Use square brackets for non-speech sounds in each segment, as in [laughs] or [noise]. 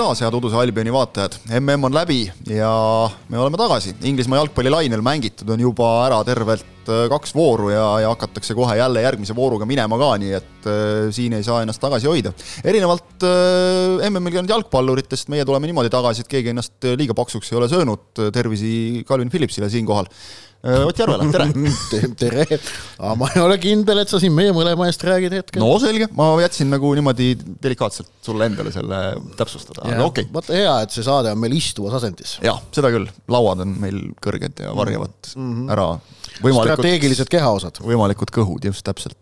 taas, head Uduse Albioni vaatajad. mm on läbi ja me oleme tagasi. Inglismaa jalgpallilainel mängitud on juba ära tervelt äh, kaks vooru ja, ja hakatakse kohe jälle järgmise vooruga minema ka, nii et äh, siin ei saa ennast tagasi hoida. erinevalt äh, MM-il käinud jalgpalluritest meie tuleme niimoodi tagasi, et keegi ennast liiga paksuks ei ole söönud. tervisi Calvin Phillipsile siinkohal Äh, Ott Järvela, tere [laughs] tere, aga ma ei ole kindel, et sa siin meie mõlema eest räägid hetkel. no selge, ma jätsin nagu niimoodi delikaatselt sulle endale selle täpsustada, aga okei okay.. vaata hea, et see saade on meil istuvas asendis. jah, seda küll, lauad on meil kõrged ja varjavad mm -hmm. ära strateegilised kehaosad. võimalikud kõhud, just täpselt.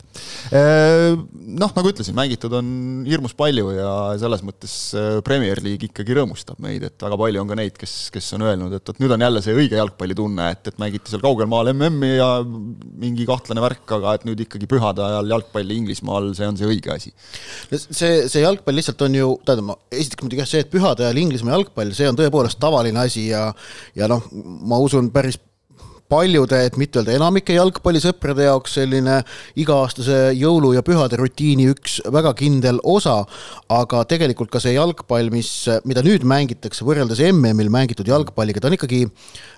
Äh, noh, nagu ütlesin, mängitud on hirmus palju ja selles mõttes äh, Premier League ikkagi rõõmustab meid, et väga palju on ka neid, kes, kes on öelnud, et vot nüüd on jälle see õige jalgpallitunne, et, et mängiti seal kaugel maal MM-i ja mingi kahtlane värk, aga et nüüd ikkagi pühade ajal jalgpalli Inglismaal, see on see õige asi. see, see jalgpall lihtsalt on ju, tähendab, ma esiteks muidugi jah, see, et pühade ajal Inglismaa jalgpall, see on tõepoolest tavaline asi ja ja noh, ma usun, päris paljude, et mitte öelda enamike jalgpallisõprade jaoks selline iga-aastase jõulu- ja pühade rutiini üks väga kindel osa, aga tegelikult ka see jalgpall, mis, mida nüüd mängitakse võrreldes MM-il mängitud jalgpalliga, ta on ikkagi,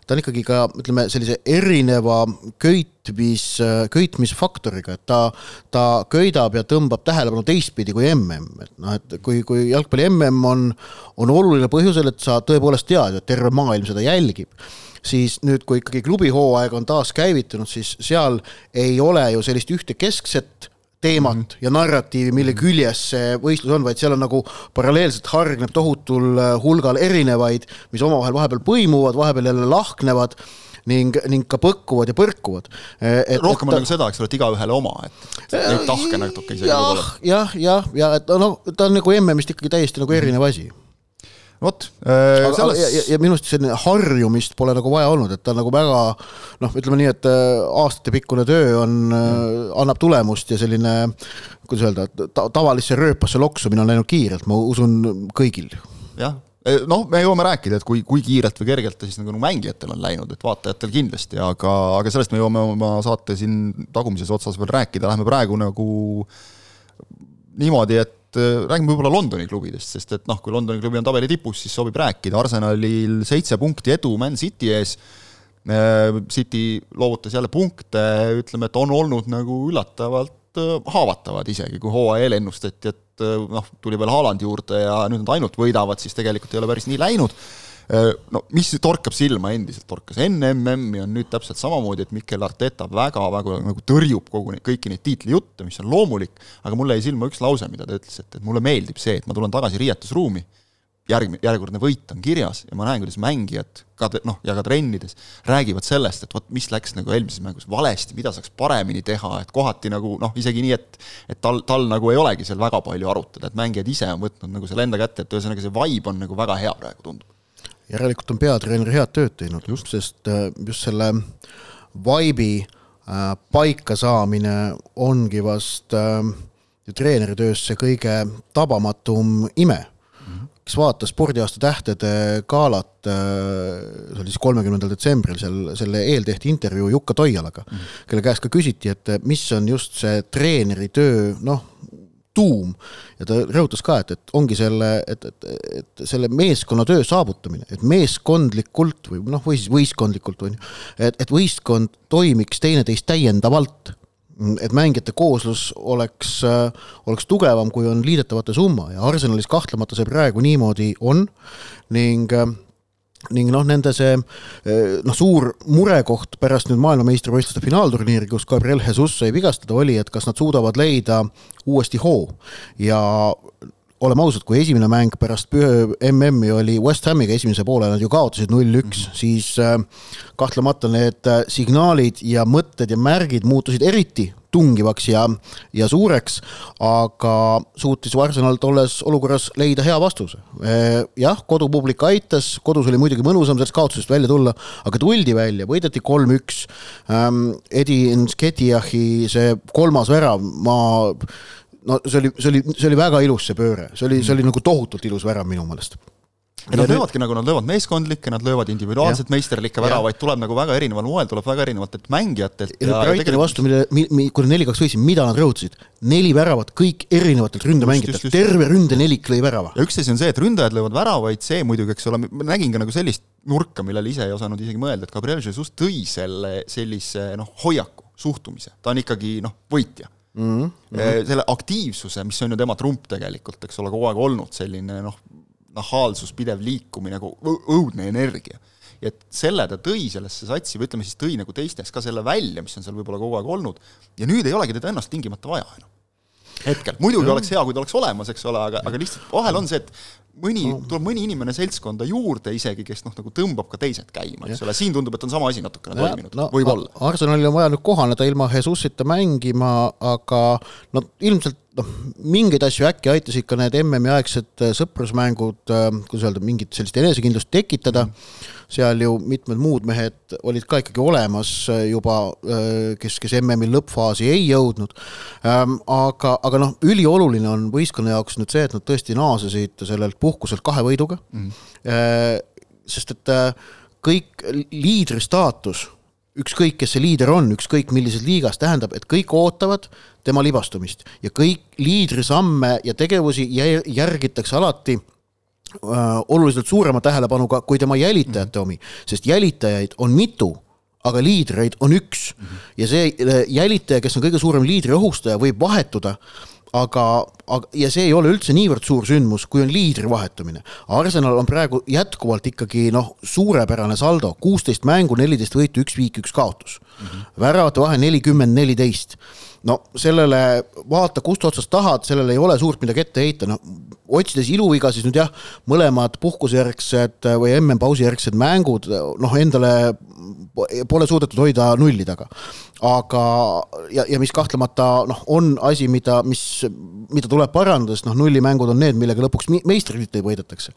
ta on ikkagi ka ütleme, sellise erineva köitmis, köitmisfaktoriga, et ta, ta köidab ja tõmbab tähelepanu teistpidi kui MM, et noh, et kui, kui jalgpalli MM on, on oluline põhjusel, et sa tõepoolest tead, et terve maailm seda jälgib siis nüüd, kui ikkagi klubihooaeg on taas käivitunud, siis seal ei ole ju sellist ühte keskset teemat mm -hmm. ja narratiivi, mille küljes see võistlus on, vaid seal on nagu paralleelselt hargneb tohutul äh, hulgal erinevaid, mis omavahel vahepeal põimuvad, vahepeal jälle lahknevad ning, ning ka põkkuvad ja põrkuvad. Äh, rohkem on nagu seda, eks ole, et igaühele oma, et neid tahke natuke isegi võib-olla. jah, jah, ja et noh, ta on nagu MM-ist ikkagi täiesti nagu erinev asi vot äh,. Selles... ja, ja, ja minu arust selline harjumist pole nagu vaja olnud, et ta nagu väga noh, ütleme nii, et äh, aastatepikkune töö on mm., annab tulemust ja selline kuidas öelda ta,, tavalisse rööpasse loksumine on läinud kiirelt, ma usun kõigil. jah, äh, noh, me jõuame rääkida, et kui, kui kiirelt või kergelt ta siis nagu mängijatel on läinud, et vaatajatel kindlasti, aga, aga sellest me jõuame oma saate siin tagumises otsas veel rääkida, lähme praegu nagu niimoodi, et Äh, räägime võib-olla Londoni klubidest, sest et noh, kui Londoni klubi on tabeli tipus, siis sobib rääkida, Arsenalil seitse punkti edu Man City ees, äh, City loovutas jälle punkte, ütleme, et on olnud nagu üllatavalt äh, haavatavad isegi, kui hooaja eel ennustati, et noh, tuli veel Haaland juurde ja nüüd nad ainult võidavad, siis tegelikult ei ole päris nii läinud no mis torkab silma endiselt, torkas enne MM-i on nüüd täpselt samamoodi, et Mikel Arteta väga-väga nagu tõrjub kogu kõiki neid tiitlijutte, mis on loomulik, aga mulle jäi silma üks lause, mida ta ütles, et, et mulle meeldib see, et ma tulen tagasi riietusruumi, järg, järjekordne võit on kirjas ja ma näen, kuidas mängijad ka noh, ja ka trennides räägivad sellest, et vot mis läks nagu eelmises mängus valesti, mida saaks paremini teha, et kohati nagu noh, isegi nii, et et tal, tal nagu ei olegi seal väga palju arutada, et mängijad ise on võtnud nagu selle enda kätte, et ühesõnaga see vibe on nagu väga hea praegu, tundub järelikult on peatreener head tööd teinud, sest äh, just selle vibe'i äh, paika saamine ongi vast äh, treeneri töös see kõige tabamatum ime kes vaatas spordiaasta tähtede galat, see oli siis kolmekümnendal detsembril, seal, selle eel tehti intervjuu Jukka Toialaga mm, -hmm. kelle käest ka küsiti, et mis on just see treeneri töö, noh, tuum. Ja ta rõhutas ka, et, et ongi selle, et, et, et selle meeskonnatöö saavutamine, et meeskondlikult või noh, või siis võistkondlikult on ju, et, et võistkond toimiks teineteist täiendavalt. et mängijate kooslus oleks, oleks tugevam, kui on liidetavate summa. Ja Arsenalis kahtlemata see praegu niimoodi on. Ning ning noh, nende see eh, noh, suur murekoht pärast nüüd maailmameistrivõistluste finaalturniiri, kus Gabriel Jesus sai vigastada, oli, et kas nad suudavad leida uuesti hoo. Ja oleme ausad, kui esimene mäng pärast MM-i oli West Hamiga esimese poole, nad ju kaotasid null-üks mm, -hmm. siis eh, kahtlemata need eh, signaalid ja mõtted ja märgid muutusid eriti tungivaks ja, ja suureks, aga suutis Arsenal tolles olukorras leida hea vastuse. jah, kodupublik aitas, kodus oli muidugi mõnusam sellest kaotusest välja tulla, aga tuldi välja, võideti kolm-üks. Edi Nketiahi see kolmas värav, ma no see oli, see oli, see oli väga ilus, see pööre, see oli, see oli nagu tohutult ilus värav minu meelest. Ja nad löövadki nagu, nad löövad meeskondlikke, nad löövad individuaalselt meisterlikke väravaid, tuleb nagu väga erineval moel, tuleb väga erinevatelt mängijatelt. ja, Brightoni vastu, mille, mi-, kui nad neli-kaks võitsid, mida nad rõhutasid? neli väravat, kõik erinevatelt ründemängijatelt, terve ründenelik lõi värava. ja üks asi on see, et ründajad löövad väravaid, see muidugi, eks ole, ma nägin ka nagu sellist nurka, millele ise ei osanud isegi mõelda, et Gabriel Jesus tõi selle sellise noh, hoiaku, suhtumise, ta on ikkagi noh, võitja mm. -hmm. selle aktiivsuse, mis on ju tema trump tegelikult, eks ole, kogu aeg olnud selline noh, nahaalsus, pidev liikumine, nagu õudne energia. ja et selle ta tõi sellesse satsi või ütleme siis tõi nagu teistes ka selle välja, mis on seal võib-olla kogu aeg olnud, ja nüüd ei olegi teda ennast tingimata vaja enam hetkel, muidugi oleks hea, kui ta oleks olemas, eks ole, aga, aga lihtsalt vahel on see, et mõni, tuleb mõni inimene seltskonda juurde isegi, kes noh, nagu tõmbab ka teised käima, eks ole, siin tundub, et on sama asi natukene toiminud no,, võib-olla. Arsenalil on vaja nüüd kohaneda ilma Jesusita mängima, aga no ilmselt noh, mingeid asju äkki aitasid ka need MM-i aegsed äh, sõprusmängud, äh, kuidas öelda, mingit sellist enesekindlust tekitada. Seal ju mitmed muud mehed olid ka ikkagi olemas äh, juba, kes, kes MM-i lõppfaasi ei jõudnud, ähm, aga, aga noh, ülioluline on võistkonna jaoks nüüd see, et nad tõesti naasesid sellelt puhkuselt kahe võiduga. Mm., sest et kõik liidri staatus ükskõik, kes see liider on, ükskõik millises liigas, tähendab, et kõik ootavad tema libastumist. Ja kõik liidrisamme ja tegevusi järgitakse alati äh, oluliselt suurema tähelepanuga kui tema jälitajate omi, sest jälitajaid on mitu, aga liidreid on üks. Ja see äh, jälitaja, kes on kõige suurem liidri ohustaja, võib vahetuda aga, ja see ei ole üldse niivõrd suur sündmus, kui on liidri vahetumine. Arsenal on praegu jätkuvalt ikkagi noh, suurepärane saldo, kuusteist mängu, neliteist võitu, üks viik, üks kaotus mm -hmm.. väravate vahe nelikümmend, neliteist no sellele vaata, kust otsast tahad, sellele ei ole suurt midagi ette heita, noh otsides iluviga, siis nüüd jah, mõlemad puhkusejärgsed või MM-pausi järgsed mängud noh, endale pole suudetud hoida nulli taga. aga, ja, ja mis kahtlemata noh, on asi, mida, mis, mida tuleb parandada, sest noh, nullimängud on need, millega lõpuks meistritiitleid võidetakse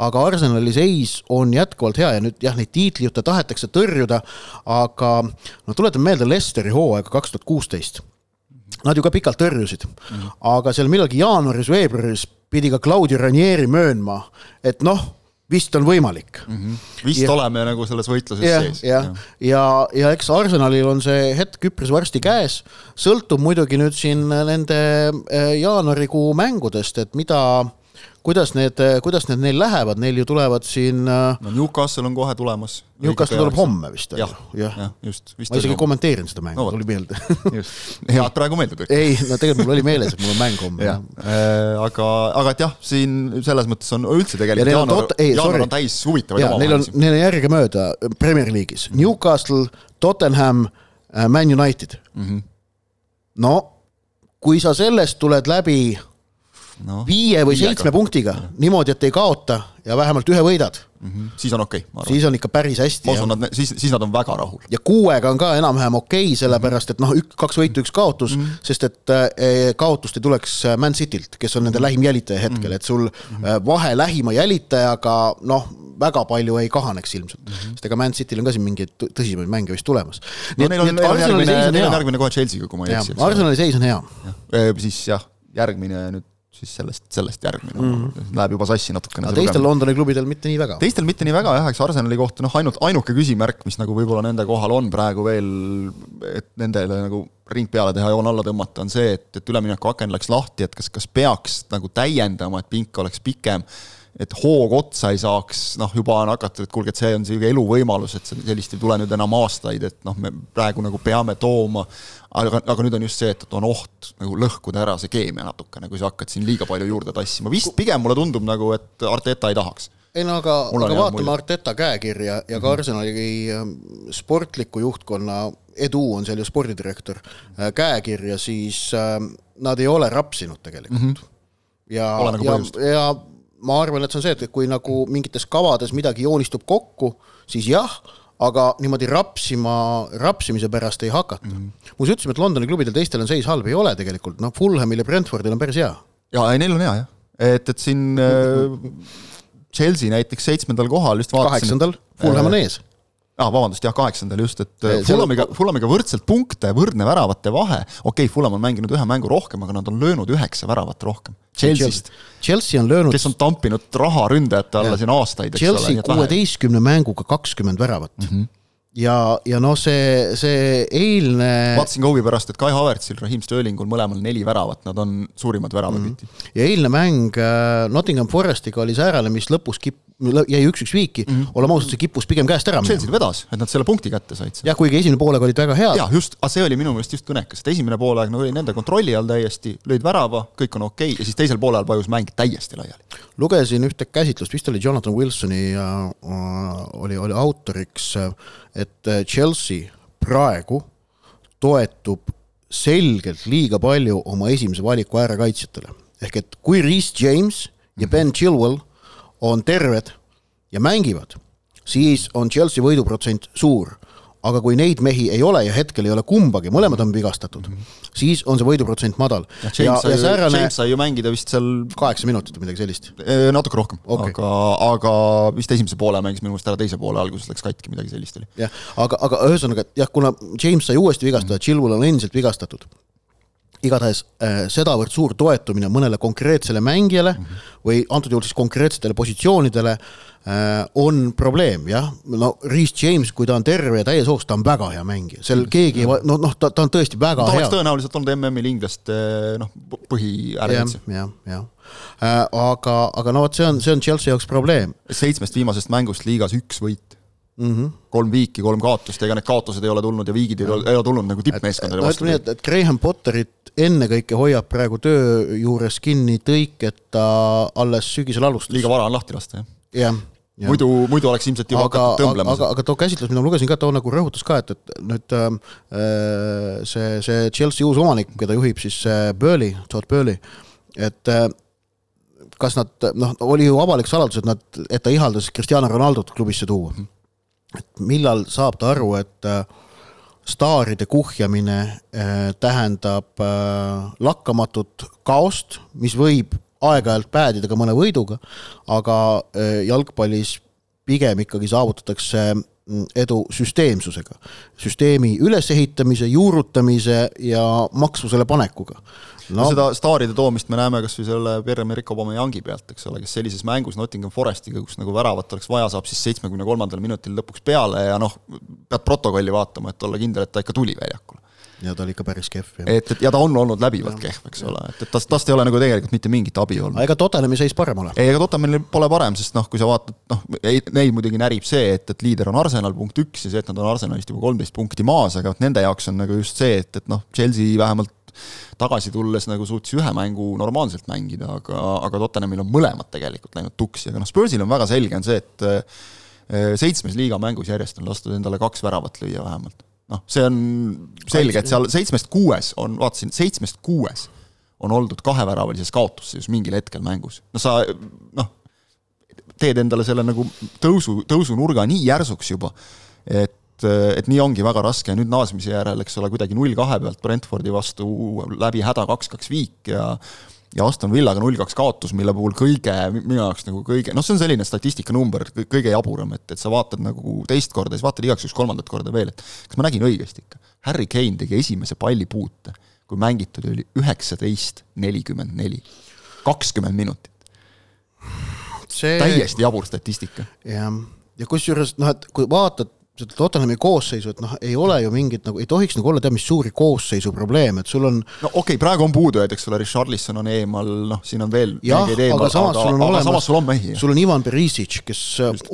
aga Arsenali seis on jätkuvalt hea ja nüüd jah, neid tiitlijutte tahetakse tõrjuda, aga no tuletan meelde Lesteri hooaega kaks tuhat kuusteist Nad ju ka pikalt tõrjusid mm, -hmm. aga seal millalgi jaanuaris-veebruaris pidi ka Claudio Ranieri möönma, et noh, vist on võimalik mm. -hmm. vist ja, oleme nagu selles võitluses ja, sees. ja, ja, ja, ja eks Arsenalil on see hetk üpris varsti käes, sõltub muidugi nüüd siin nende eh, jaanuarikuu mängudest, et mida kuidas need, kuidas need neil lähevad, neil ju tulevad siin äh, no Newcastle on kohe tulemas. Newcastle tuleb homme vist, jah, jah, just. ma isegi kommenteerin seda mängu no,, tuli meelde [laughs] hea, et praegu meelde tuli. ei, no tegelikult mul oli meeles, et mul on mäng homme. äh, aga, aga et jah, siin selles mõttes on üldse tegelikult jaanuar, jaanuar on täis huvitavaid omavahelisi. Neil on, järgemööda Premier League'is Newcastle, Tottenham, äh, Man United mm. -hmm. no kui sa sellest tuled läbi no, viie või viiega. seitsme punktiga niimoodi, et ei kaota ja vähemalt ühe võidad mm. -hmm. siis on okei okay,, siis on ikka päris hästi. ma usun, nad, siis, siis nad on väga rahul. ja kuuega on ka enam-vähem okei okay,, sellepärast et noh, ük-, kaks võitu, üks kaotus mm, -hmm. sest et äh, kaotust ei tuleks äh, Man Citylt, kes on nende mm -hmm. lähim jälitaja hetkel mm, -hmm. et sul äh, vahe lähima jälitajaga noh, väga palju ei kahaneks ilmselt mm, -hmm. sest ega Man Cityl on ka siin mingeid tõsisemaid mänge vist tulemas. no neil on, neil on järgmine, neil on järgmine kohe Chelsea'ga, kui ma ei eksi. Arsenali seis on hea. siis jah, järgmine nüüd siis sellest, sellest järgmine mm -hmm. läheb juba sassi natukene. aga teistel Londoni klubidel mitte nii väga? teistel mitte nii väga jah, eks Arsenali kohta noh, ainult, ainuke küsimärk, mis nagu võib-olla nende kohal on praegu veel, et nendele nagu ring peale teha, joon alla tõmmata, on see, et, et üleminekuaken läks lahti, et kas, kas peaks nagu täiendama, et pink oleks pikem et hoog otsa ei saaks, noh, juba on hakatud, et kuulge, et see on sihuke eluvõimalus, et sellist ei tule nüüd enam aastaid, et noh, me praegu nagu peame tooma. aga, aga nüüd on just see, et, on oht nagu lõhkuda ära see keemia natukene, kui sa hakkad siin liiga palju juurde tassima, vist pigem mulle tundub nagu, et Arteta ei tahaks ei no aga, aga vaatame Arteta käekirja ja ka mhm. Arsenali ähm, sportliku juhtkonna, Edu on seal ju spordidirektor, äh, käekirja, siis äh, nad ei ole rapsinud tegelikult mm. -hmm. ja, nagu ja, ja ma arvan, et see on see, et kui nagu mingites kavades midagi joonistub kokku, siis jah, aga niimoodi rapsima, rapsimise pärast ei hakata mm. -hmm. muuseas ütlesime, et Londoni klubidel teistel on seis halb, ei ole tegelikult, noh, Fulhamil ja Brentfordil on päris hea. jaa, ei neil on hea jah, et, et siin äh, [laughs] Chelsea näiteks seitsmendal kohal just vaatasin. kaheksandal, Fulham on ees aa ah,, vabandust, jah, kaheksandal just, et See- Fulhamiga, Fulhamiga võrdselt punkte, võrdne väravate vahe, okei okay,, Fulham on mänginud ühe mängu rohkem, aga nad on löönud üheksa väravat rohkem. Chelsea'st, Chelsea on löönud kes on tampinud raha ründajate alla siin aastaid, eks ole, Chelsea et vähe. kuueteistkümne mänguga kakskümmend väravat mm. -hmm. ja, ja noh, see, see eilne vaatasin ka huvi pärast, et Kai Havertzil, Raheem Sterlingul mõlemal neli väravat, nad on suurimad väravakütid mm. -hmm. ja eilne mäng äh, Nottingham Forestiga oli säärane, mis lõpus kip-, jäi üks-üks viiki mm, -hmm. oleme ausad, see kippus pigem käest ära minema. Chelsea'l vedas, et nad selle punkti kätte said jah, kuigi esimene poolaeg olid väga head. jah, just, aga see oli minu meelest just kõnekas, et esimene poolaeg nagu oli nende kontrolli all täiesti, lõid värava, kõik on okei okay, ja siis teisel poolel vajus mäng täiesti laiali. lugesin ühte käsitlust, vist oli Jonathan Wilsoni ja äh, oli, oli autoriks, et äh, Chelsea praegu toetub selgelt liiga palju oma esimese valiku äärekaitsjatele. ehk et kui Reece James ja Ben Chilwell on terved ja mängivad, siis on Chelsea võiduprotsent suur. aga kui neid mehi ei ole ja hetkel ei ole kumbagi, mõlemad on vigastatud, siis on see võiduprotsent madal. ja James sai, James sai ju mängida vist seal kaheksa minutit või midagi sellist. eh, natuke rohkem okay., aga, aga vist esimese poole mängis minu meelest ära, teise poole alguses läks katki, midagi sellist oli. jah, aga, aga ühesõnaga, et jah, kuna James sai uuesti vigastada, Chilwell on endiselt vigastatud, igatahes äh, sedavõrd suur toetumine mõnele konkreetsele mängijale mm -hmm. või antud juhul siis konkreetsetele positsioonidele äh, on probleem, jah, no Reece James, kui ta on terve ja täies hoos, ta on väga hea mängija, seal keegi ei va- no, noh, ta, ta on tõesti väga ta hea. tõenäoliselt olnud MM-il inglaste noh, jah, põhiärakaitse. jah, jah. aga, aga no vot, see on, see on Chelsea jaoks probleem. Seitsmest viimasest mängust liigas üks võit, mm. -hmm. kolm viiki, kolm kaotust, ega need kaotused ei ole tulnud ja viigid ei ole, ei ole tulnud nagu tippmeeskondade no vastu ütleme nii, et, et Graham Potterit ennekõike hoiab praegu töö juures kinni tõik, et ta alles sügisel alustas. liiga vara on lahti lasta, jah. jah, jah. muidu, muidu oleks ilmselt juba aga, hakatud tõmblema aga, aga too käsitlus, mida ma lugesin ka, too nagu rõhutas ka, et, et nüüd äh, see, see Chelsea uus omanik, keda juhib siis äh, Burley, Todd Burley, et äh, kas nad, noh, oli ju avalik saladus, et nad, et ta ihaldas Cristiano Ronaldot klubisse tuua. Et millal saab ta aru, et äh, staaride kuhjamine äh, tähendab äh, lakkamatut kaost, mis võib aeg-ajalt päädida ka mõne võiduga, aga jalgpallis pigem ikkagi saavutatakse mm, edu süsteemsusega, süsteemi ülesehitamise, juurutamise ja maksvusele panekuga. No seda staaride toomist me näeme kas või selle Pierre-Emerick Aubameyangi pealt, eks ole, kes sellises mängus Nottingham Forestiga, kus nagu väravat oleks vaja, saab siis seitsmekümne kolmandal minutil lõpuks peale ja noh, pead protokolli vaatama, et olla kindel, et ta ikka tuli väljakule. ja ta oli ikka päris kehv et, et ja ta on olnud läbivalt kehv, eks ole, et, et tast, tast ei ole nagu tegelikult mitte mingit abi olnud. ega Tottenhami seis parem ole. ei, ega Tottenhamil pole parem, sest noh, kui sa vaatad, noh, neid muidugi närib see, et, et liider on Arsenal punkt üks ja see, et nad on Arsenalist juba kolmteist punkti maas, aga vot nende jaoks on nagu just see, et, et noh, Chelsea vähemalt tagasi tulles nagu suutis ühe mängu normaalselt mängida, aga, aga Tottenhamil on mõlemad tegelikult läinud tuksi, aga noh, Spursil on väga selge, on see, et eh, seitsmes liiga mängus järjest on lastud endale kaks väravat lüüa vähemalt. noh, see on selge, et seal seitsmest kuues on, vaatasin, seitsmest kuues on oldud kaheväravalises kaotusseisus mingil hetkel mängus. no sa noh, teed endale selle nagu tõusu, tõusunurga nii järsuks juba, et et nii ongi väga raske ja nüüd naasmise järel, eks ole, kuidagi null kahe pealt Brentfordi vastu läbi häda kaks-kaks viik ja ja Aston Villaga null-kaks kaotus, mille puhul kõige, minu jaoks nagu kõige, noh, see on selline statistikanumber, kõige jaburam, et, et sa vaatad nagu teist korda, siis vaatad igaks juhuks kolmandat korda veel, et kas ma nägin õigesti ikka. Harry Kane tegi esimese palli puute, kui mängitud oli üheksateist nelikümmend neli, kakskümmend minutit, see täiesti jabur statistika. jah, ja kusjuures noh, et kui vaatad seda Tottenhami koosseisu, et noh, ei ole ju mingit nagu, ei tohiks nagu olla tead mis suuri koosseisu probleeme, et sul on no okei okay,, praegu on puudujaid, eks ole, Richarlison on eemal, noh, siin on veel jah, aga samas sul on aga olemas samas sul on mehi. sul on Ivan Perisic, kes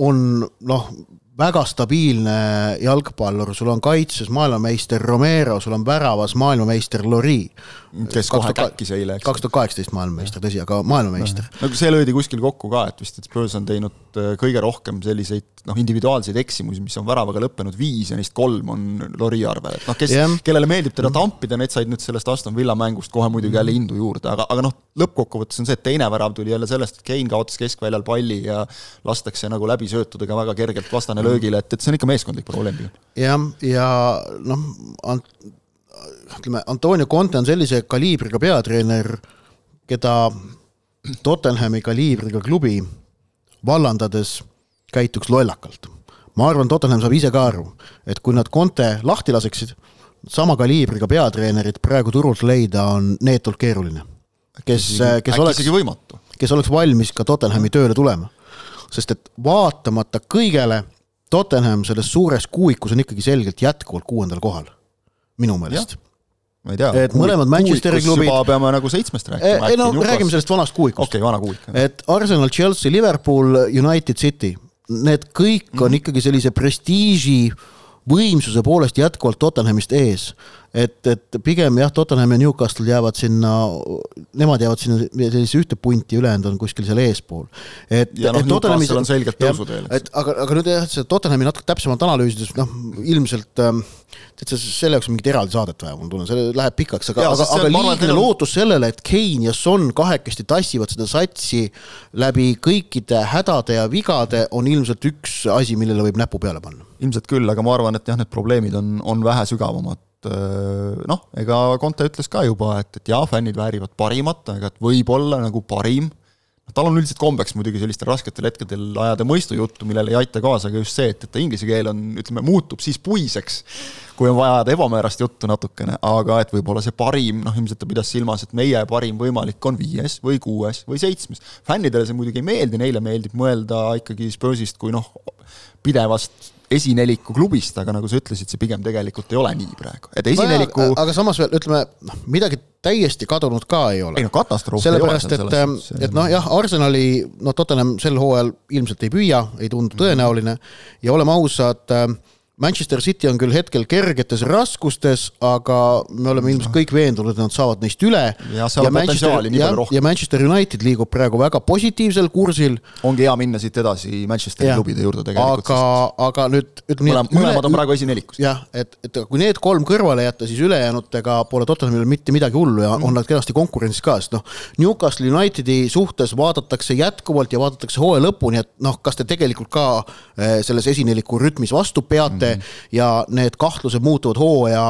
on noh, väga stabiilne jalgpallur, sul on kaitses maailmameister Romero, sul on väravas maailmameister Lori. Kes kohe käkkis eile, eks. kaks tuhat kaheksateist maailmameister, tõsi, aga maailmameister. no see löödi kuskil kokku ka, et vist, et Spurs on teinud äh, kõige rohkem selliseid noh, individuaalseid eksimusi, mis on väravaga lõppenud viis ja neist kolm on Lori arvel, et noh, kes Jah., kellele meeldib teda tampida, need said nüüd sellest Aston Villa mängust kohe muidugi jälle indu juurde, aga, aga noh, lõppkokkuvõttes on see, et teine värav tuli jälle sellest, et Kane kaotas keskväljal palli ja lastakse nagu läbisöötudega väga kergelt vastane löögile, et, et see on ikka meeskondlik probleem jah, ja noh, ütleme, Antonio Conte on sellise kaliibriga peatreener, keda Tottenhami kaliibriga klubi vallandades käituks lollakalt. ma arvan, Tottenham saab ise ka aru, et kui nad Conte lahti laseksid, sama kaliibriga peatreenerit praegu turult leida on neetult keeruline. kes, kes oleks, kes oleks valmis ka Tottenhami tööle tulema. sest et vaatamata kõigele, Tottenham selles suures kuuikus on ikkagi selgelt jätkuvalt kuuendal kohal, minu meelest ma ei tea. et mõlemad Manchesteri klubid. peame nagu seitsmest rääkima. ei no räägime sellest vanast kuuikust. okei okay,, vana kuuik. et Arsenal, Chelsea, Liverpool, United City, need kõik on mm -hmm. ikkagi sellise prestiiži võimsuse poolest jätkuvalt Tottenhamist ees et, et pigem jah, Tottenham ja Newcastle jäävad sinna, nemad jäävad sinna sellisesse ühte punti, ülejäänud on kuskil seal eespool. et, ja noh, Newcastle on selgelt tõusuteel. et aga, aga nüüd jah, seda Tottenhami natuke täpsemalt analüüsides, noh ilmselt ähm, täitsa selle jaoks on mingit eraldi saadet vaja, ma tunnen, see läheb pikaks, aga, aga, aga liigne on... lootus sellele, et Kane ja Son kahekesti tassivad seda satsi läbi kõikide hädade ja vigade, on ilmselt üks asi, millele võib näpu peale panna. Ilmselt küll, aga ma arvan, et jah, need probleemid on, on vähe sügavamad Äh, noh, ega Conte ütles ka juba, et, et jaa, fännid väärivad parimat, aga et võib-olla nagu parim, noh, tal on üldiselt kombeks muidugi sellistel rasketel hetkedel ajada mõistujuttu, millele ei aita kaasa ka just see, et, et ta inglise keel on, ütleme, muutub siis puiseks, kui on vaja ajada ebamäärast juttu natukene, aga et võib-olla see parim, noh ilmselt ta pidas silmas, et meie parim võimalik on viies või kuues või seitsmes. fännidele see muidugi ei meeldi, neile meeldib mõelda ikkagi Spursist kui noh, pidevast esineliku klubist, aga nagu sa ütlesid, see pigem tegelikult ei ole nii praegu, et esineliku aga samas veel ütleme, noh, midagi täiesti kadunud ka ei ole. ei no katastroof sellepärast, et, et noh, jah, Arsenali, noh, Tottenham sel hooajal ilmselt ei püüa, ei tundu tõenäoline. Ja oleme ausad äh,, Manchester City on küll hetkel kergetes raskustes, aga me oleme ilmselt kõik veendunud, et nad saavad neist üle. ja, ja Manchester, ja, ja Manchester United liigub praegu väga positiivsel kursil. ongi hea minna siit edasi Manchesteri klubide juurde tegelikult. aga, aga nüüd ütleme nii, et mõlemad on praegu esinelikus. jah, et, et kui need kolm kõrvale jätta, siis ülejäänutega pole Tottenhamil mitte midagi hullu ja mm. on nad kenasti konkurentsis ka, sest noh, Newcastle Unitedi suhtes vaadatakse jätkuvalt ja vaadatakse hooaja lõpuni, et noh, kas te tegelikult ka eh, selles esineliku rütmis vastu peate mm ette ja need kahtlused muutuvad hooaja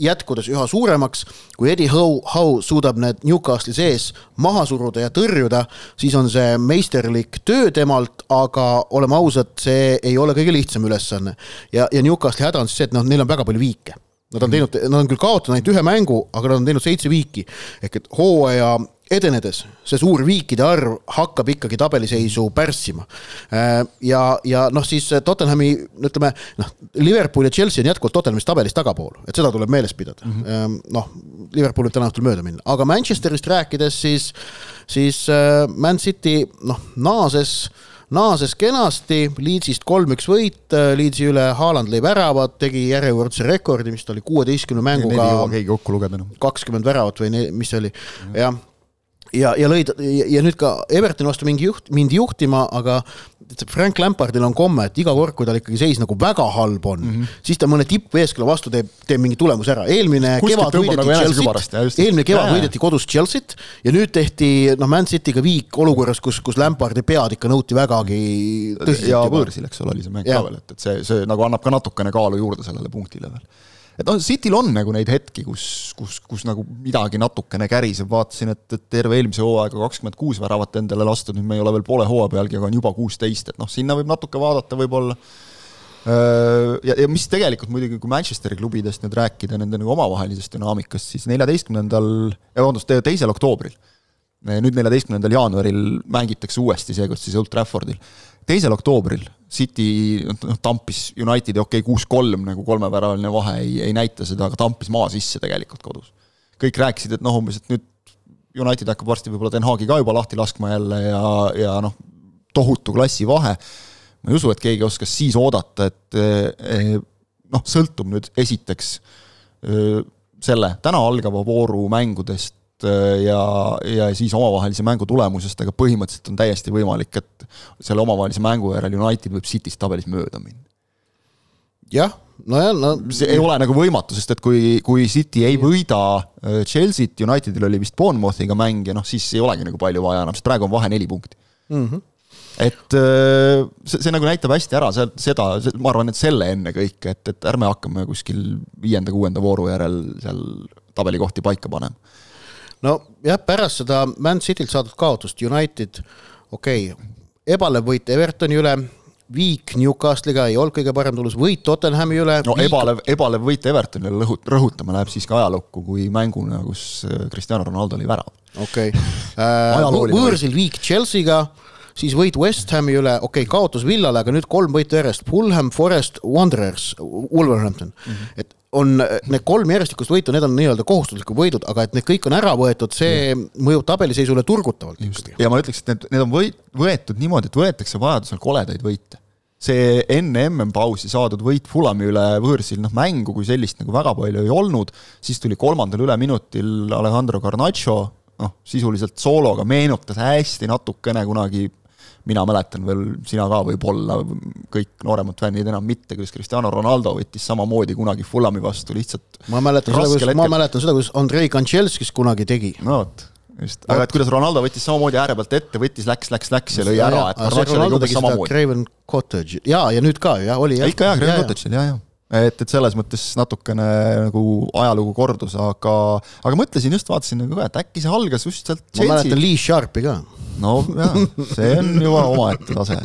jätkudes üha suuremaks, kui Eddie Howe, Howe suudab need Newcastle'i sees maha suruda ja tõrjuda, siis on see meisterlik töö temalt, aga oleme ausad, see ei ole kõige lihtsam ülesanne. ja, ja Newcastle'i häda on siis see, et noh, neil on väga palju viike. Nad on teinud, nad on küll kaotanud ainult ühe mängu, aga nad on teinud seitse viiki. ehk et hooaja edenedes. See suur viikide arv hakkab ikkagi tabeliseisu pärssima. Äh, ja, ja noh, siis Tottenhami, ütleme noh, Liverpool ja Chelsea on jätkuvalt Tottenhamist tabelis tagapool, et seda tuleb meeles pidada. Mm -hmm.. noh, Liverpool võib täna õhtul mööda minna, aga Manchesterist rääkides, siis, siis äh, Man City noh, naases naases kenasti, Leedsist kolm-üks võit, Leedsi üle. Haaland lõi väravad, tegi järjekordse rekordi, mis ta oli kuueteistkümne mänguga. keegi kokku lugeda enam. kakskümmend väravat või mis see oli, jah ja, ja lõid ja, ja nüüd ka Evertoni vastu mingi juht, mindi juhtima, aga Frank Lampardil on komme, et iga kord, kui tal ikkagi seis nagu väga halb on mm, -hmm. siis ta mõne tippveeskonna vastu teeb, teeb mingi tulemuse ära. eelmine Kuskilt kevad võideti nagu Chelsea't, eelmine kevad ja, võideti kodus Chelsea't ja nüüd tehti noh, Man City'ga viik olukorras, kus, kus Lampardi pead ikka nõuti vägagi tõsiselt. ja võõrsil, eks ole, oli see mäng ka veel, et, et see, see nagu annab ka natukene kaalu juurde sellele punktile veel et noh, Cityl on nagu neid hetki, kus, kus, kus nagu midagi natukene käriseb, vaatasin, et, et terve eelmise hooaega kakskümmend kuus väravat endale lastud, nüüd me ei ole veel poole hooaja pealgi, aga on juba kuusteist, et noh, sinna võib natuke vaadata võib-olla. Ja, ja mis tegelikult muidugi, kui Manchesteri klubidest nüüd rääkida, nende nagu omavahelisest dünaamikast, siis neljateistkümnendal, vabandust, teisel oktoobril, nüüd neljateistkümnendal jaanuaril mängitakse uuesti, seekord siis Old Traffordil. Teisel oktoobril City noh, tampis Unitedi, okei okay,, kuus-kolm nagu kolmeväravaline vahe ei, ei näita seda, aga tampis maa sisse tegelikult kodus. kõik rääkisid, et noh, umbes, et nüüd United hakkab varsti võib-olla Den Haagi ka juba lahti laskma jälle ja, ja noh, tohutu klassivahe. ma ei usu, et keegi oskas siis oodata, et eh, noh, sõltub nüüd esiteks eh, selle täna algava vooru mängudest ja, ja siis omavahelise mängu tulemusest, aga põhimõtteliselt on täiesti võimalik, et selle omavahelise mängu järel United võib Cityst tabelis mööda minna. jah, nojah, no see ei ole nagu võimatu, sest et kui, kui City ei võida äh, Chelsea't, Unitedil oli vist Bournemouthiga mäng ja noh, siis ei olegi nagu palju vaja enam, sest praegu on vahe neli punkti mm. -hmm et äh, see, see nagu näitab hästi ära seal seda, ma arvan, et selle ennekõike, et, et ärme hakkame kuskil viienda-kuuenda vooru järel seal tabelikohti paika panema nojah, pärast seda Man Citylt saadud kaotust United, okei okay,, ebalev võit Evertoni üle, viik Newcastle'iga ei olnud kõige parem tulus, võit Tottenhami üle. no viik... ebalev, ebalev võit Evertonile rõhut-, rõhutama läheb siiski ajalukku kui mänguna, kus äh, Cristiano Ronaldo oli värav. okei okay. [laughs] äh,, võõrsil viik Chelsea'ga, siis võit West Hami üle, okei okay,, kaotus Villale, aga nüüd kolm võitu järjest, Fulham, Forest, Wanderers, Wolverhampton mm, -hmm. et on need kolm järjestikust võitu, need on nii-öelda kohustuslikud võidud, aga et need kõik on ära võetud, see mõjub tabeliseisule turgutavalt. ja ma ütleks, et need, need on võit, võetud niimoodi, et võetakse vajadusel koledaid võite. See enne MM-pausi saadud võit Fulami üle võõrsil, noh mängu kui sellist nagu väga palju ei olnud, siis tuli kolmandal üleminutil Alejandro Garnacho, noh sisuliselt soologa meenutas hästi natukene kunagi mina mäletan veel, sina ka võib-olla, kõik nooremad fännid enam mitte, kuidas Cristiano Ronaldo võttis samamoodi kunagi Fulami vastu lihtsalt ma mäletan seda, kuidas, ma mäletan seda, kuidas Andrei Kantšelskis kunagi tegi. no vot, just, aga et kuidas Ronaldo võttis samamoodi ääre pealt ette, võttis, läks, läks, läks ja lõi ära, et Garnacho tegi umbes samamoodi. Craven Cottage, jaa, ja nüüd ka jah, oli jah. ikka jaa, Craven Cottage'il, jaa, jaa et, et selles mõttes natukene nagu ajalugu kordus, aga, aga mõtlesin just, vaatasin nagu ka, et äkki see algas just sealt ma mäletan Lee Sharpi ka. No jaa, see on juba omaette tase,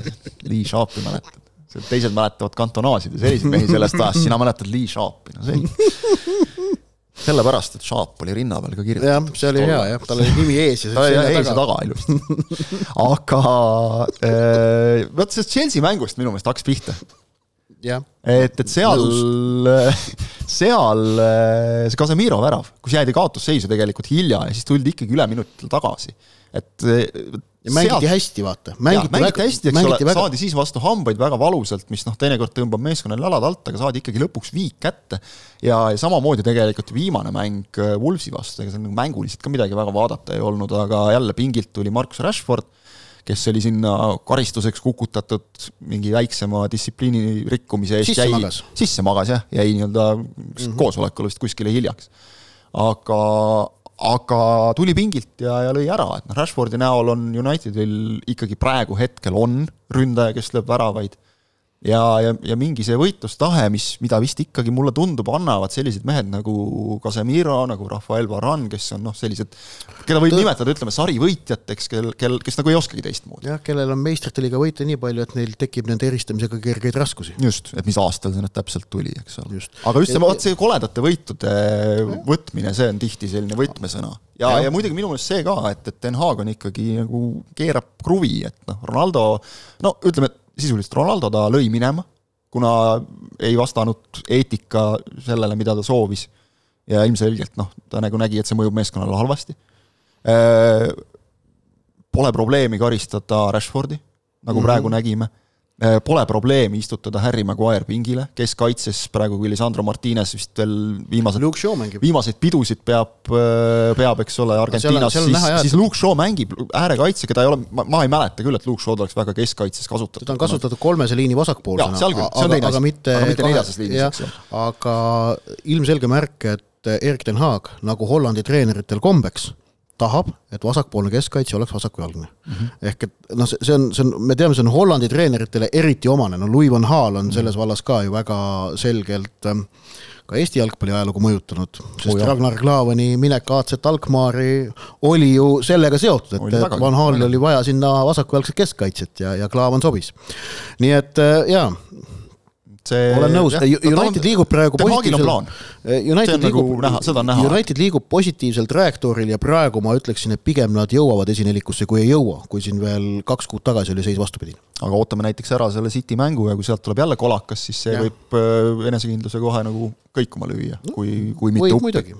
Lee Sharpi mäletad. teised mäletavad kantonaasid ja selliseid mehi sellest ajast, sina mäletad Lee Sharpi, no selge sellepärast, et Sharp oli rinna peal ka kirjutatud. jah, see oli hea jah, tal oli nimi ees ja ta oli ees ja taga ilusti. aga äh, vot sellest Chelsea mängust minu meelest hakkas pihta et, et seal, [laughs] seal see Casemiro värav, kus jäädi kaotusseisu tegelikult hilja ja siis tuldi ikkagi üle minutil tagasi. et ja mängiti sealt, hästi, vaata. mängiti, mängiti hästi, eks ole, väga... saadi siis vastu hambaid väga valusalt, mis noh, teinekord tõmbab meeskonnal jalad alt, aga saadi ikkagi lõpuks viik kätte. ja, ja samamoodi tegelikult viimane mäng äh, Wolvesi vastu, ega seal nagu mänguliselt ka midagi väga vaadata ei olnud, aga jälle pingilt tuli Markus Rashford kes oli sinna karistuseks kukutatud mingi väiksema distsipliini rikkumise eest. sisse magas. sisse magas jah, jäi nii-öelda mm -hmm. koosolekul vist kuskile hiljaks. aga, aga tuli pingilt ja, ja lõi ära, et noh, Rashfordi näol on Unitedil ikkagi praegu hetkel on ründaja, kes lööb väravaid ja, ja, ja mingi see võitlustahe, mis, mida vist ikkagi mulle tundub, annavad sellised mehed nagu Casemiro, nagu Rafael Varane, kes on noh, sellised, keda võib Tõ... nimetada, ütleme, sarivõitjateks, kel, kel, kes nagu ei oskagi teistmoodi. jah, kellel on meistrite liiga võite nii palju, et neil tekib nende eristamisega kergeid raskusi. just, et mis aastal see nüüd täpselt tuli, eks ole. aga just see, vot see koledate võitude võtmine, see on tihti selline võtmesõna. ja, ja, ja muidugi minu meelest see ka, et, et Den Haag on ikkagi nagu keerab kruvi, et noh, Ronaldo no ütleme, et sisuliselt Ronaldo ta lõi minema, kuna ei vastanud eetika sellele, mida ta soovis. ja ilmselgelt noh, ta nagu nägi, et see mõjub meeskonnale halvasti. Äh, pole probleemi karistada Rashfordi, nagu mm -hmm. praegu nägime pole probleemi istutada Harry Maguire pingile, kes kaitses praegu, kui Lisandro Martines vist veel viimased, viimaseid pidusid peab, äh, peab, eks ole, Argentiinas, siis, siis Luke Shaw mängib äärekaitse, keda ei ole, ma, ei mäleta küll, et Luke Shaw'd oleks väga keskkaitses kasutatud. teda on kasutatud kolmese liini vasakpoolsena. on teine asi, aga mitte neljases liinis, eks ju. aga ilmselge märk, et Erik ten Haag, nagu Hollandi treeneritel kombeks tahab, et vasakpoolne keskkaitse oleks vasakujalgne mm. -hmm. ehk et noh, see on, see on, me teame, see on Hollandi treeneritele eriti omane, no Louis van Gaal on selles mhm. vallas ka ju väga selgelt ähm, ka Eesti jalgpalli ajalugu mõjutanud, sest oh, Ragnar Klavani minek AC Alkmaari oli ju sellega seotud, et, et Van Haalil oli vaja sinna vasakujalgset keskkaitset ja, ja Klavan sobis. nii et äh, jaa see olen nõus, United liigub praegu positiivselt. United liigub, nagu United liigub positiivsel trajektooril ja praegu ma ütleksin, et pigem nad jõuavad esinelikusse, kui ei jõua, kui siin veel kaks kuud tagasi oli seis vastupidine. aga ootame näiteks ära selle City mängu ja kui sealt tuleb jälle kolakas, siis see ja. võib äh, enesekindluse kohe nagu kõikuma lüüa, kui, kui mitte uppi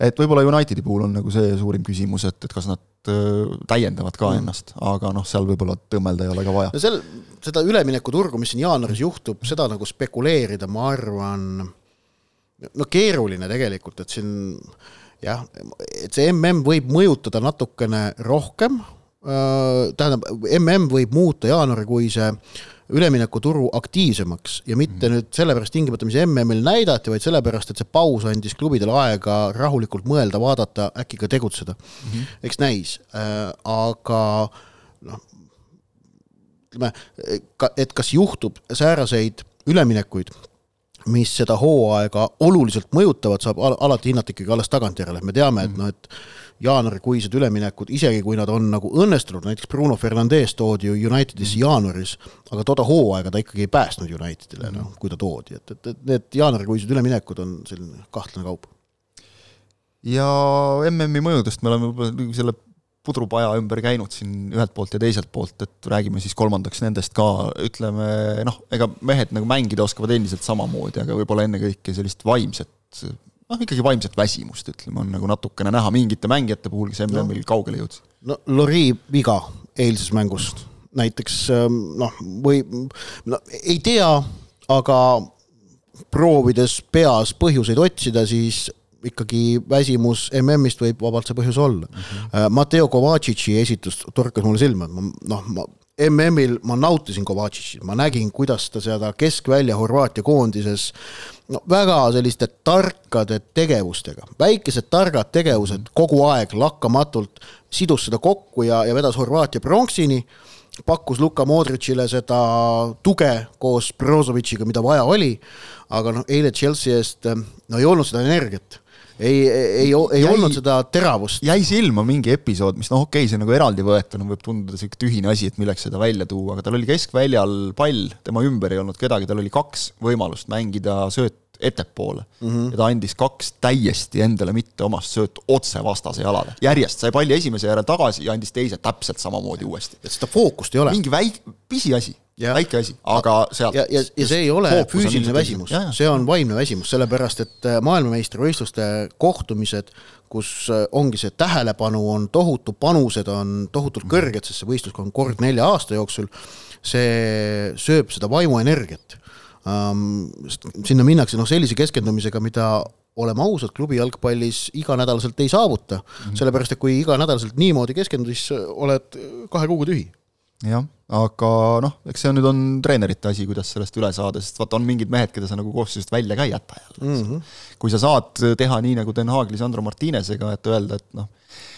et võib-olla Unitedi puhul on nagu see suurim küsimus, et, et kas nad äh, täiendavad ka mm. ennast, aga noh, seal võib-olla tõmmelda ei ole ka vaja. no seal, seda üleminekuturgu, mis siin jaanuaris juhtub, seda nagu spekuleerida, ma arvan, no keeruline tegelikult, et siin jah, et see mm võib mõjutada natukene rohkem, äh, tähendab, mm võib muuta jaanuarikuise üleminekuturu aktiivsemaks ja mitte mm. nüüd sellepärast tingimata, mis MM-il näidati, vaid sellepärast, et see paus andis klubidele aega rahulikult mõelda, vaadata, äkki ka tegutseda mm. -hmm. eks näis äh,, aga noh, ütleme, et kas juhtub sääraseid üleminekuid mis seda hooaega oluliselt mõjutavad, saab al alati hinnata ikkagi alles tagantjärele, me teame, et noh, et jaanuarikuised üleminekud, isegi kui nad on nagu õnnestunud, näiteks Bruno Fernandes toodi ju Unitedisse jaanuaris, aga toda hooaega ta ikkagi ei päästnud Unitedile, noh, kui ta toodi, et, et, et need jaanuarikuised üleminekud on selline kahtlane kaup. ja MM-i mõjudest me oleme võib-olla selle pudrupaja ümber käinud siin ühelt poolt ja teiselt poolt, et räägime siis kolmandaks nendest ka, ütleme noh, ega mehed nagu mängida oskavad endiselt samamoodi, aga võib-olla ennekõike sellist vaimset noh, ikkagi vaimset väsimust, ütleme, on nagu natukene näha mingite mängijate puhul, kes MM-il no. kaugele jõudsid. no Lori viga eilses mängus näiteks ähm, noh, või no ei tea, aga proovides peas põhjuseid otsida, siis ikkagi väsimus MM-ist võib vabalt see põhjus olla mm. -hmm. Matteo Kovacic'i esitus torkas mulle silma, et ma noh, ma MM-il ma nautisin Kovacic'i, ma nägin, kuidas ta seda keskvälja Horvaatia koondises no väga selliste tarkade tegevustega, väikesed targad tegevused kogu aeg lakkamatult sidus seda kokku ja, ja vedas Horvaatia pronksini, pakkus Luka Modricile seda tuge koos Brozovitšiga, mida vaja oli, aga noh, eile Chelsea eest no ei olnud seda energiat ei, ei, ei jäi, olnud seda teravust. jäi silma mingi episood, mis noh, okei okay,, see nagu eraldi võetuna võib tunduda sihuke tühine asi, et milleks seda välja tuua, aga tal oli keskväljal pall, tema ümber ei olnud kedagi, tal oli kaks võimalust mängida sööt ettepoole mm. -hmm. ja ta andis kaks täiesti endale mitte omast söötu otse vastase jalale. järjest sai palli esimese järel tagasi ja andis teise täpselt samamoodi uuesti. et seda fookust ei ole. mingi väik-, pisiasi, väike asi, aga sealt ja, ja, ja see ei ole füüsiline väsimus, see on vaimne väsimus, sellepärast et äh, maailmameistrivõistluste kohtumised, kus äh, ongi see tähelepanu on tohutu, panused on tohutult kõrged, sest see võistlus on kord nelja aasta jooksul, see sööb seda vaimuenergiat. Sinna minnakse noh, sellise keskendumisega, mida oleme ausad, klubi jalgpallis iganädalaselt ei saavuta. Mm, -hmm. sellepärast et kui iganädalaselt niimoodi keskenduda, siis oled kahe kuuga tühi. Jah, aga noh, eks see on nüüd on treenerite asi, kuidas sellest üle saada, sest vaata, on mingid mehed, keda sa nagu koosseisust välja ka ei jäta jälle mm. -hmm. kui sa saad teha nii, nagu Den Haag Lisandro Martinesega, et öelda, et noh,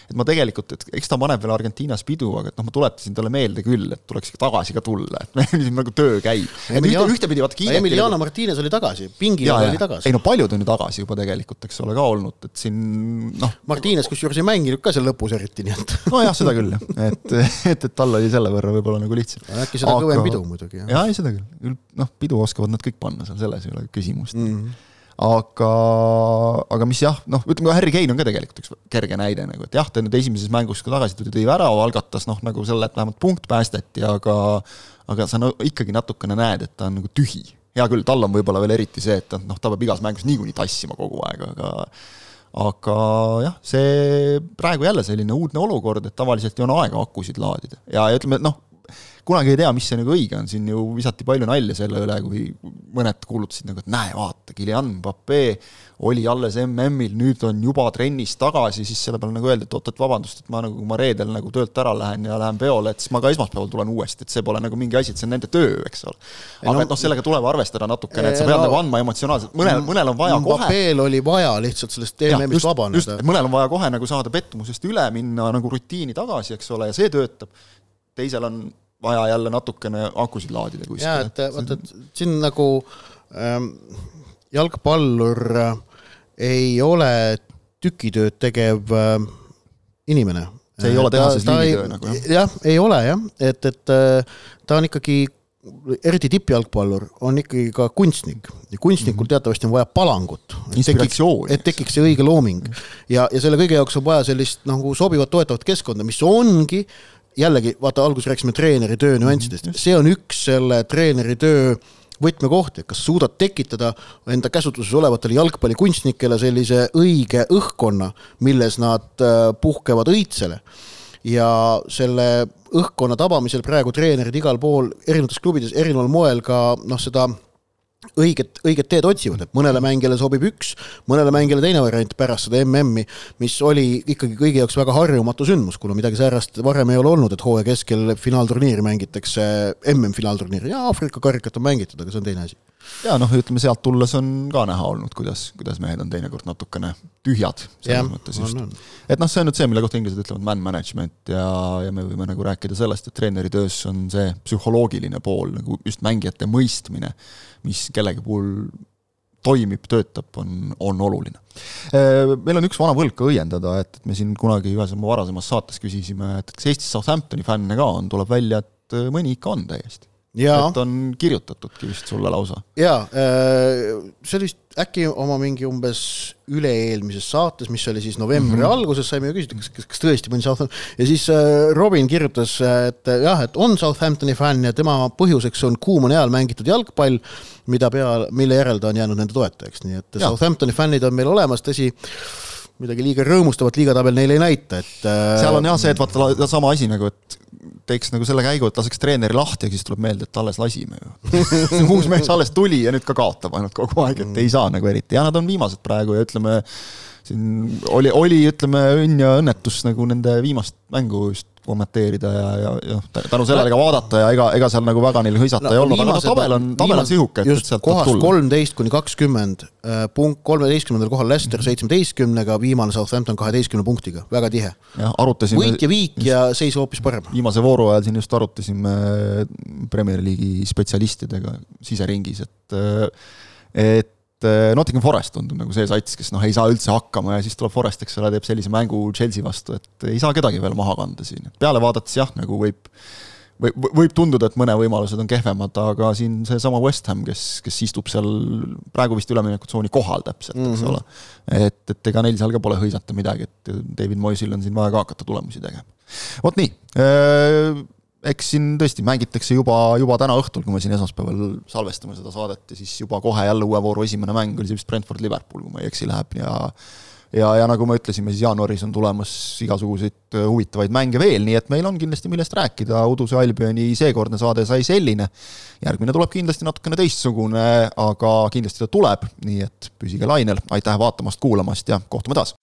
et ma tegelikult, et eks ta paneb veel Argentiinas pidu, aga et noh, ma tuletasin talle meelde küll, et tuleks ikka tagasi ka tulla, et [laughs] meil siin nagu töö käib. ühte, ühtepidi vaata kiideti. Emiliano Martines oli tagasi, pingil oli tagasi. ei no paljud on ju tagasi juba tegelikult, eks ole, ka olnud, et siin noh. Martines kusjuures ei mänginud ka seal lõpus eriti, nii et. nojah, seda küll jah, et, [laughs] et, et tal oli selle võrra võib-olla nagu lihtsam. äkki seda aga... kõvem pidu muidugi. jaa, ei seda küll, noh, pidu oskavad nad kõik panna seal, selles ei ole küsimust mm. -hmm aga, aga mis jah, noh, ütleme Harry Kane on ka tegelikult üks kerge näide nagu, et jah, ta nüüd esimeses mängus ka tagasi tuli, tõi värava, algatas noh, nagu selle, et vähemalt punkt päästeti, aga aga sa no ikkagi natukene näed, et ta on nagu tühi. hea küll, tal on võib-olla veel eriti see, et noh, ta peab igas mängus niikuinii tassima kogu aeg, aga aga jah, see praegu jälle selline uudne olukord, et tavaliselt ei ole aega akusid laadida ja, ja ütleme, noh, kunagi ei tea, mis see nagu õige on, siin ju visati palju nalja selle üle, kui mõned kuulutasid nagu, et näe, vaata, Guillain Pape oli alles MM-il, nüüd on juba trennis tagasi, siis selle peale nagu öeldi, et oot, et vabandust, et ma nagu, kui ma reedel nagu töölt ära lähen ja lähen peole, et siis ma ka esmaspäeval tulen uuesti, et see pole nagu mingi asi, et see on nende töö, eks ole. aga no, et noh, sellega tuleb arvestada natukene, et sa pead no, nagu andma emotsionaalselt, mõnel, mõnel on vaja kohe. Papeel oli vaja lihtsalt sellest MM-ist vabaneda. mõnel on vaja kohe nagu saada pettumusest üle, minna nagu rutiini tagasi, eks ole, ja see töötab. teisel on vaja jälle natukene akusid laadida kuskil. jaa, et vaata, et siin nagu ähm, jalgpallur äh, ei ole tükitööd tegev äh, inimene. see ei ole tehases liigitöö nagu jah? jah, ei ole jah, et, et äh, ta on ikkagi eriti tippjalgpallur on ikkagi ka kunstnik ja kunstnikul mm -hmm. teatavasti on vaja palangut. et tekiks see õige looming ja, ja selle kõige jaoks on vaja sellist nagu sobivat toetavat keskkonda, mis ongi jällegi vaata, alguses rääkisime treeneri töö nüanssidest, see on üks selle treeneri töö võtmekohti, et kas suudad tekitada enda käsutuses olevatele jalgpallikunstnikele sellise õige õhkkonna, milles nad äh, puhkevad õitsele. ja selle õhkkonna tabamisel praegu treenerid igal pool erinevates klubides erineval moel ka noh, seda õiget, õiget teed otsivad, et mõnele mängijale sobib üks, mõnele mängijale teine variant pärast seda MM-i, mis oli ikkagi kõigi jaoks väga harjumatu sündmus, kuna midagi säärast varem ei ole olnud, et hooaja keskel finaalturniiri mängitakse, MM-finaalturniiri ja Aafrika karikat on mängitud, aga see on teine asi ja noh, ütleme sealt tulles on ka näha olnud, kuidas, kuidas mehed on teinekord natukene tühjad selles mõttes just. et noh, see on nüüd see, mille kohta inglased ütlevad man management ja, ja me võime nagu rääkida sellest, et treeneri töös on see psühholoogiline pool nagu just mängijate mõistmine, mis kellegi puhul toimib, töötab, on, on oluline. Meil on üks vana võlg ka õiendada, et, et me siin kunagi ühes oma varasemas saates küsisime, et kas Eestis Southamptoni fänne ka on, tuleb välja, et mõni ikka on täiesti et on kirjutatudki vist sulle lausa. jaa, äh, see oli vist äkki oma mingi umbes üle-eelmises saates, mis oli siis novembri mm -hmm. alguses, saime ju küsida, kas, kas, kas tõesti mõni Southampton ja siis äh, Robin kirjutas, et jah, et on Southamptoni fänn ja tema põhjuseks on kuumal ajal mängitud jalgpall, mida pea, mille järel ta on jäänud nende toetajaks, nii et ja. Southamptoni fännid on meil olemas, tõsi, midagi liiga rõõmustavat liigatabel neile ei näita, et äh, seal on jah see, et vaata sama asi nagu, et teeks nagu selle käigu, et laseks treeneri lahti ja siis tuleb meelde, et alles lasime ju. Uus mees alles tuli ja nüüd ka kaotab ainult kogu aeg, et ei saa nagu eriti. Ja nad on viimased praegu ja ütleme, siin oli, oli ütleme õnn ja õnnetus nagu nende viimast mängu just kommenteerida ja, ja, ja tänu sellele ka vaadata ja ega, ega seal nagu väga neil hõisata no, ei olnud, aga noh, tabel on, tabel on sihuke, et, sealt kohast kolmteist kuni kakskümmend, äh, punkt, kolmeteistkümnendal kohal Leicester seitsmeteistkümnega, viimane Southampton kaheteistkümne punktiga, väga tihe. jah, arutasime võit ja viik ja seis hoopis parem. viimase vooru ajal siin just arutasime Premier League'i spetsialistidega siseringis, et et et eh, Nottingham Forest tundub nagu see sats, kes noh, ei saa üldse hakkama ja siis tuleb Forest, eks ole, teeb sellise mängu Chelsea vastu, et ei saa kedagi veel maha kanda siin, et peale vaadates jah, nagu võib võib, võib tunduda, et mõne võimalused on kehvemad, aga siin seesama West Ham, kes, kes istub seal praegu vist üleminekutsooni kohal täpselt, eks mm -hmm. ole. et, et ega neil seal ka pole hõisata midagi, et David Moisil on siin vaja ka hakata tulemusi tegema. vot nii eks siin tõesti mängitakse juba, juba täna õhtul, kui me siin esmaspäeval salvestame seda saadet ja siis juba kohe jälle uue vooru esimene mäng oli see vist Brentford-Liverpool, kui ma ei eksi, läheb ja ja, ja nagu me ütlesime, siis jaanuaris on tulemas igasuguseid huvitavaid mänge veel, nii et meil on kindlasti millest rääkida, Uduse Albioni seekordne saade sai selline. järgmine tuleb kindlasti natukene teistsugune, aga kindlasti ta tuleb, nii et püsige lainel, aitäh vaatamast, kuulamast ja kohtume taas!